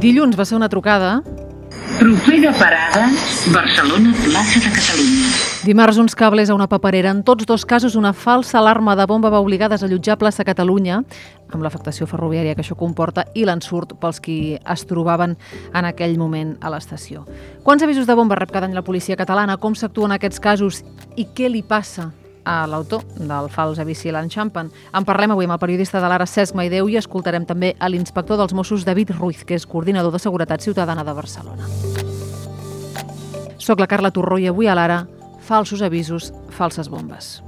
Dilluns va ser una trucada Propera parada, Barcelona, plaça de Catalunya. Dimarts, uns cables a una paperera. En tots dos casos, una falsa alarma de bomba va obligar a desallotjar plaça Catalunya, amb l'afectació ferroviària que això comporta i l'ensurt pels qui es trobaven en aquell moment a l'estació. Quants avisos de bomba rep cada any la policia catalana? Com s'actua en aquests casos? I què li passa a l'autor del fals avici l'enxampen. En parlem avui amb el periodista de l'Ara Cesc Maideu i escoltarem també a l'inspector dels Mossos David Ruiz, que és coordinador de Seguretat Ciutadana de Barcelona. Soc la Carla Torró i avui a l'Ara, falsos avisos, falses bombes.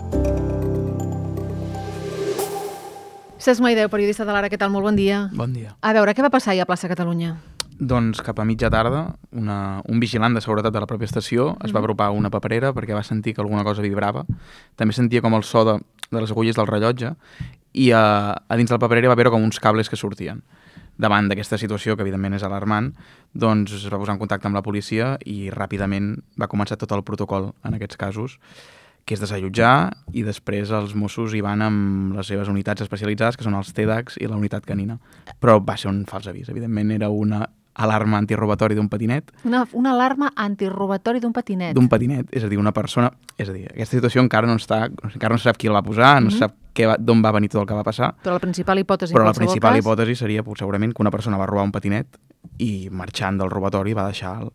Cesc Maideu, periodista de l'Ara, què tal? Molt bon dia. Bon dia. A veure, què va passar ahir a plaça Catalunya? Doncs cap a mitja tarda, una, un vigilant de seguretat de la pròpia estació es va apropar a una paperera perquè va sentir que alguna cosa vibrava. També sentia com el so de, de les agulles del rellotge i a, a dins de la paperera va veure com uns cables que sortien. Davant d'aquesta situació, que evidentment és alarmant, doncs es va posar en contacte amb la policia i ràpidament va començar tot el protocol en aquests casos que és desallotjar i després els Mossos hi van amb les seves unitats especialitzades, que són els TEDx i la unitat canina. Però va ser un fals avís. Evidentment era una alarma antirobatori d'un patinet. Una, una alarma antirobatori d'un patinet. D'un patinet, és a dir, una persona... És a dir, aquesta situació encara no està... Encara no sap qui la va posar, no mm -hmm. sap d'on va venir tot el que va passar. Però la principal hipòtesi Però la principal cas... hipòtesi seria segurament que una persona va robar un patinet i marxant del robatori va deixar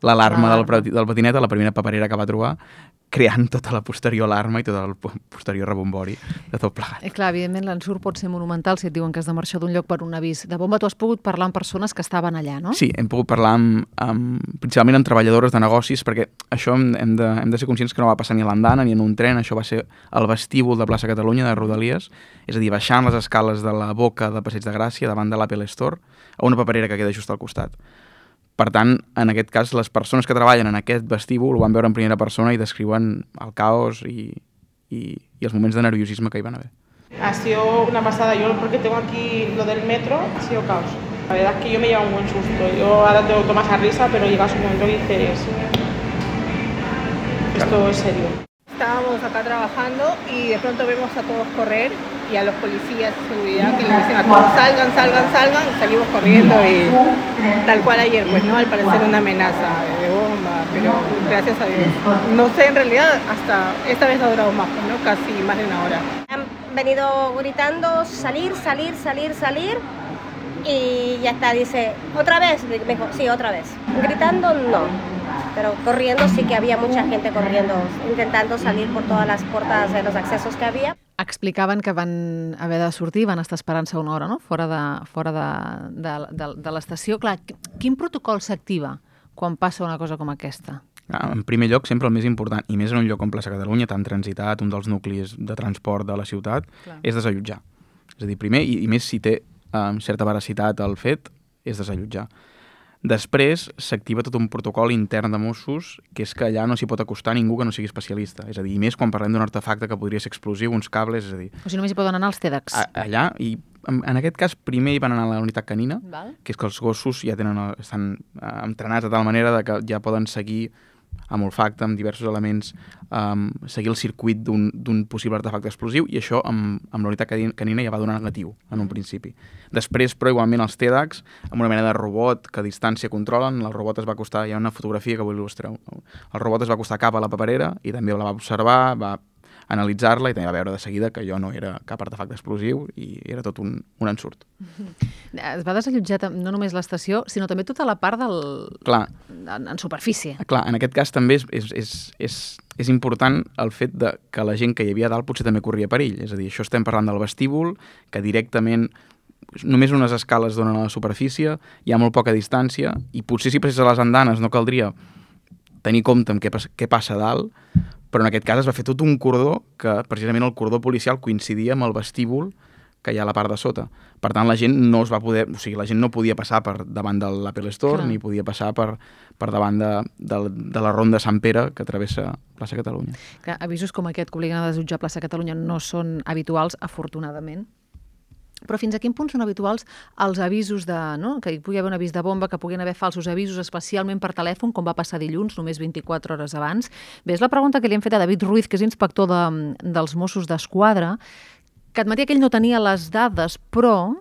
l'alarma del, del patinet a la primera paperera que va trobar creant tota la posterior alarma i tot el posterior rebombori de tot plegat. I clar, evidentment l'ensurt pot ser monumental si et diuen que has de marxar d'un lloc per un avís de bomba. Tu has pogut parlar amb persones que estaven allà, no? Sí, hem pogut parlar amb, amb principalment amb treballadores de negocis perquè això hem, hem, de, hem de ser conscients que no va passar ni a l'andana ni en un tren, això va ser el vestíbul de plaça Catalunya de Rodalies, és a dir, baixant les escales de la boca de Passeig de Gràcia davant de l'Apple Store a una paperera que queda just al costat. Per tant, en aquest cas, les persones que treballen en aquest vestíbul ho van veure en primera persona i descriuen el caos i, i, i els moments de nerviosisme que hi van haver. Ha sido una pasada. Yo porque tengo aquí lo del metro, ha sido caos. La verdad es que yo me llevo un buen susto. Yo ahora tengo tomas a risa, pero llega un momento y dices, esto es serio. Estábamos acá trabajando y de pronto vemos a todos correr y a los policías de seguridad que le dicen a todos salgan, salgan, salgan, salimos corriendo y tal cual ayer, pues no, al parecer una amenaza de bomba, pero gracias a Dios. No sé, en realidad hasta esta vez ha durado más, ¿no? Casi más de una hora. Han venido gritando salir, salir, salir, salir y ya está, dice, ¿otra vez? Me dijo, sí, otra vez. Gritando no, pero corriendo sí que había mucha gente corriendo, intentando salir por todas las puertas de los accesos que había. Explicaven que van haver de sortir, van estar esperant-se una hora, no?, fora de, fora de, de, de, de l'estació. Clar, quin protocol s'activa quan passa una cosa com aquesta? En primer lloc, sempre el més important, i més en un lloc com Plaça Catalunya, tan transitat, un dels nuclis de transport de la ciutat, Clar. és desallotjar. És a dir, primer, i, i més si té um, certa veracitat el fet, és desallotjar. Després s'activa tot un protocol intern de Mossos, que és que allà no s'hi pot acostar ningú que no sigui especialista. És a dir, més quan parlem d'un artefacte que podria ser explosiu, uns cables, és a dir... O sigui, només hi poden anar els TEDx. A, allà, i en, en aquest cas primer hi van anar a la unitat canina, Val. que és que els gossos ja tenen, estan eh, entrenats de tal manera de que ja poden seguir amb olfacte, amb diversos elements, um, seguir el circuit d'un possible artefacte explosiu i això amb, amb la unitat canina ja va donar negatiu en un principi. Després, però, igualment els TEDx, amb una mena de robot que a distància controlen, el robot es va acostar, hi ha una fotografia que vull il·lustrar, el robot es va acostar cap a la paperera i també la va observar, va analitzar-la i també va veure de seguida que jo no era cap artefacte explosiu i era tot un, un ensurt. Es va desallotjar no només l'estació, sinó també tota la part del... Clar. En, en superfície. Clar, en aquest cas també és, és, és, és, és important el fet de que la gent que hi havia dalt potser també corria perill. És a dir, això estem parlant del vestíbul, que directament només unes escales donen a la superfície, hi ha molt poca distància, i potser si passés a les andanes no caldria tenir compte amb què, què passa dalt, però en aquest cas es va fer tot un cordó que precisament el cordó policial coincidia amb el vestíbul que hi ha a la part de sota. Per tant, la gent no es va poder... O sigui, la gent no podia passar per davant de l'Apple Store Clar. ni podia passar per, per davant de, de, de la ronda Sant Pere que travessa plaça Catalunya. Clar, avisos com aquest que obliguen a desutjar plaça Catalunya no són habituals, afortunadament. Però fins a quin punt són habituals els avisos de... No? que hi pugui haver un avís de bomba, que puguin haver falsos avisos, especialment per telèfon, com va passar dilluns, només 24 hores abans? Bé, és la pregunta que li hem fet a David Ruiz, que és inspector de, dels Mossos d'Esquadra, que admetia que ell no tenia les dades, però...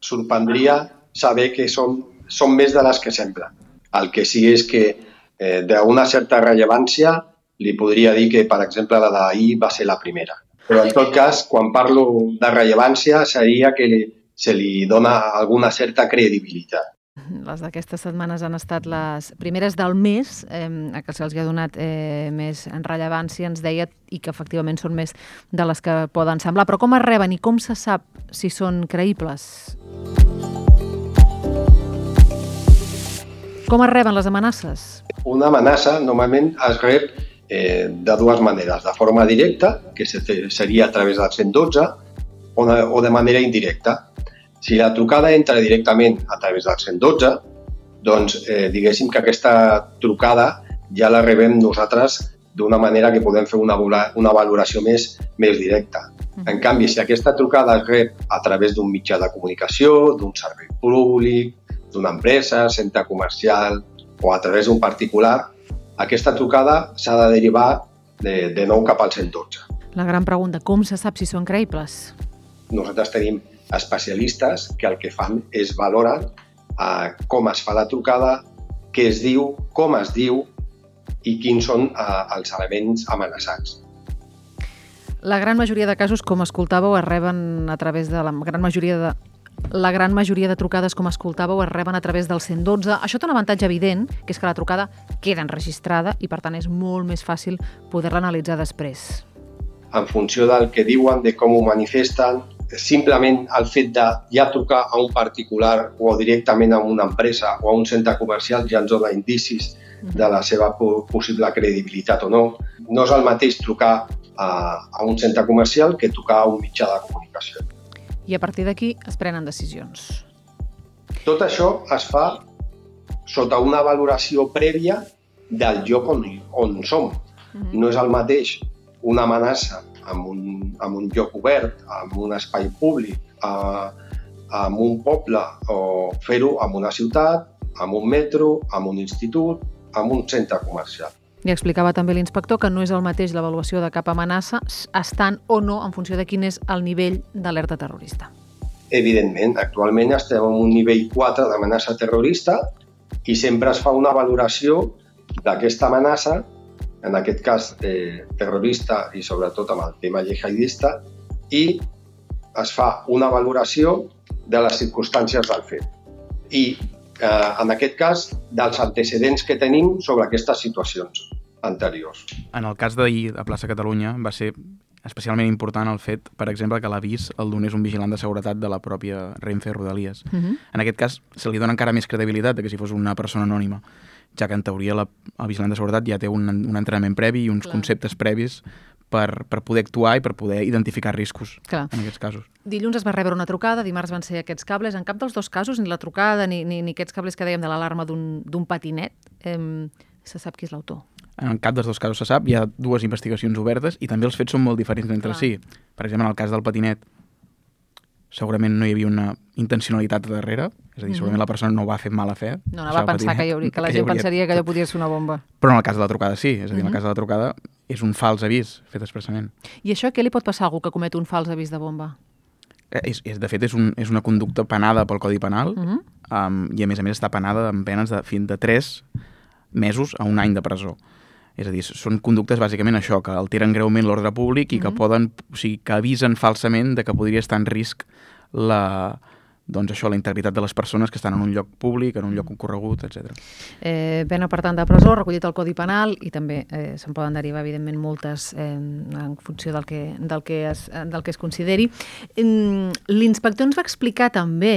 Sorprendria saber que són, són més de les que semblen. El que sí és que eh, d'una certa rellevància li podria dir que, per exemple, la d'ahir va ser la primera. Però, en tot cas, quan parlo de rellevància, seria que se li dona alguna certa credibilitat. Les d'aquestes setmanes han estat les primeres del mes, eh, a que se'ls ha donat eh, més en rellevància, ens deia, i que efectivament són més de les que poden semblar. Però com es reben i com se sap si són creïbles? Com es reben les amenaces? Una amenaça normalment es rep eh, de dues maneres, de forma directa, que seria a través del 112, o de, o de manera indirecta. Si la trucada entra directament a través del 112, doncs eh, diguéssim que aquesta trucada ja la rebem nosaltres d'una manera que podem fer una, una valoració més, més directa. En canvi, si aquesta trucada es rep a través d'un mitjà de comunicació, d'un servei públic, d'una empresa, centre comercial o a través d'un particular, aquesta trucada s'ha de derivar de, de nou cap al 112. La gran pregunta, com se sap si són creïbles? Nosaltres tenim especialistes que el que fan és valorar eh, com es fa la trucada, què es diu, com es diu i quins són eh, els elements amenaçats. La gran majoria de casos, com escoltàveu, es reben a través de la gran majoria de la gran majoria de trucades, com escoltàveu, es reben a través del 112. Això té un avantatge evident, que és que la trucada queda enregistrada i, per tant, és molt més fàcil poder-la analitzar després. En funció del que diuen, de com ho manifesten, simplement el fet de ja trucar a un particular o directament a una empresa o a un centre comercial ja ens dona indicis de la seva possible credibilitat o no. No és el mateix trucar a, a un centre comercial que trucar a un mitjà de comunicació i a partir d'aquí es prenen decisions. Tot això es fa sota una valoració prèvia del lloc on, on som. Mm -hmm. No és el mateix una amenaça en un, en un lloc obert, en un espai públic, a, en un poble, o fer-ho en una ciutat, en un metro, en un institut, en un centre comercial. I explicava també l'inspector que no és el mateix l'avaluació de cap amenaça estant o no en funció de quin és el nivell d'alerta terrorista. Evidentment, actualment estem en un nivell 4 d'amenaça terrorista i sempre es fa una valoració d'aquesta amenaça, en aquest cas eh, terrorista i sobretot amb el tema jihadista, i es fa una valoració de les circumstàncies del fet. I eh, en aquest cas, dels antecedents que tenim sobre aquestes situacions anteriors. En el cas d'ahir a Plaça Catalunya va ser especialment important el fet, per exemple, que l'avís el donés un vigilant de seguretat de la pròpia Renfe Rodalies. Uh mhm. -huh. En aquest cas, se li dona encara més credibilitat que si fos una persona anònima, ja que en teoria la, el vigilant de seguretat ja té un, un entrenament previ i uns Clar. conceptes previs per, per poder actuar i per poder identificar riscos Clar. en aquests casos. Dilluns es va rebre una trucada, dimarts van ser aquests cables. En cap dels dos casos, ni la trucada ni, ni, ni aquests cables que dèiem de l'alarma d'un patinet, eh, se sap qui és l'autor. En cap dels dos casos se sap, hi ha dues investigacions obertes i també els fets són molt diferents entre Clar. si. Per exemple, en el cas del patinet, segurament no hi havia una intencionalitat darrere, és a dir, segurament mm -hmm. la persona no va fer mala fe. No, no va pensar que, hi hauria, que la gent hauria... pensaria que allò podia ser una bomba. Però en el cas de la trucada sí, és a dir, mm -hmm. en el cas de la trucada és un fals avís fet expressament. I això què li pot passar a algú que comet un fals avís de bomba? Eh, és, és, de fet, és, un, és una conducta penada pel Codi Penal mm -hmm. um, i, a més a més, està penada amb penes de fins de 3 mesos a un any de presó. És a dir, són conductes bàsicament això, que alteren greument l'ordre públic i mm -hmm. que poden, o sigui, que avisen falsament de que podria estar en risc la, doncs això, la integritat de les persones que estan en un lloc públic, en un lloc concorregut, etc. Eh, pena, per tant, de presó, recollit el Codi Penal i també eh, se'n poden derivar, evidentment, multes eh, en funció del que, del que, es, del que es consideri. L'inspector ens va explicar també...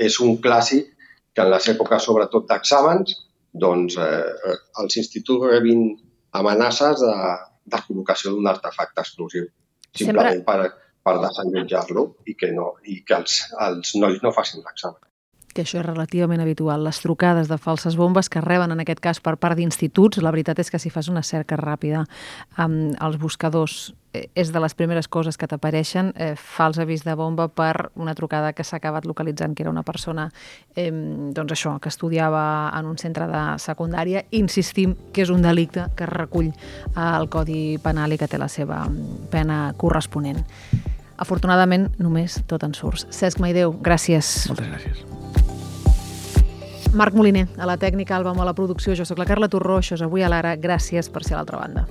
És un clàssic que en les èpoques, sobretot d'exàmens, doncs eh, els instituts rebin amenaces de, de col·locació d'un artefacte explosiu. Simplement Sempre... per, per desallotjar-lo i que, no, i que els, els nois no facin l'examen que això és relativament habitual. Les trucades de falses bombes que reben en aquest cas per part d'instituts, la veritat és que si fas una cerca ràpida amb els buscadors eh, és de les primeres coses que t'apareixen, eh, fals avís de bomba per una trucada que s'ha acabat localitzant, que era una persona eh, doncs això, que estudiava en un centre de secundària. Insistim que és un delicte que recull el Codi Penal i que té la seva pena corresponent. Afortunadament, només tot en surts. Cesc Maideu, gràcies. Moltes gràcies. Marc Moliner, a la tècnica, Alba, a la producció. Jo sóc la Carla Torró, això és Avui a l'Ara. Gràcies per ser a l'altra banda.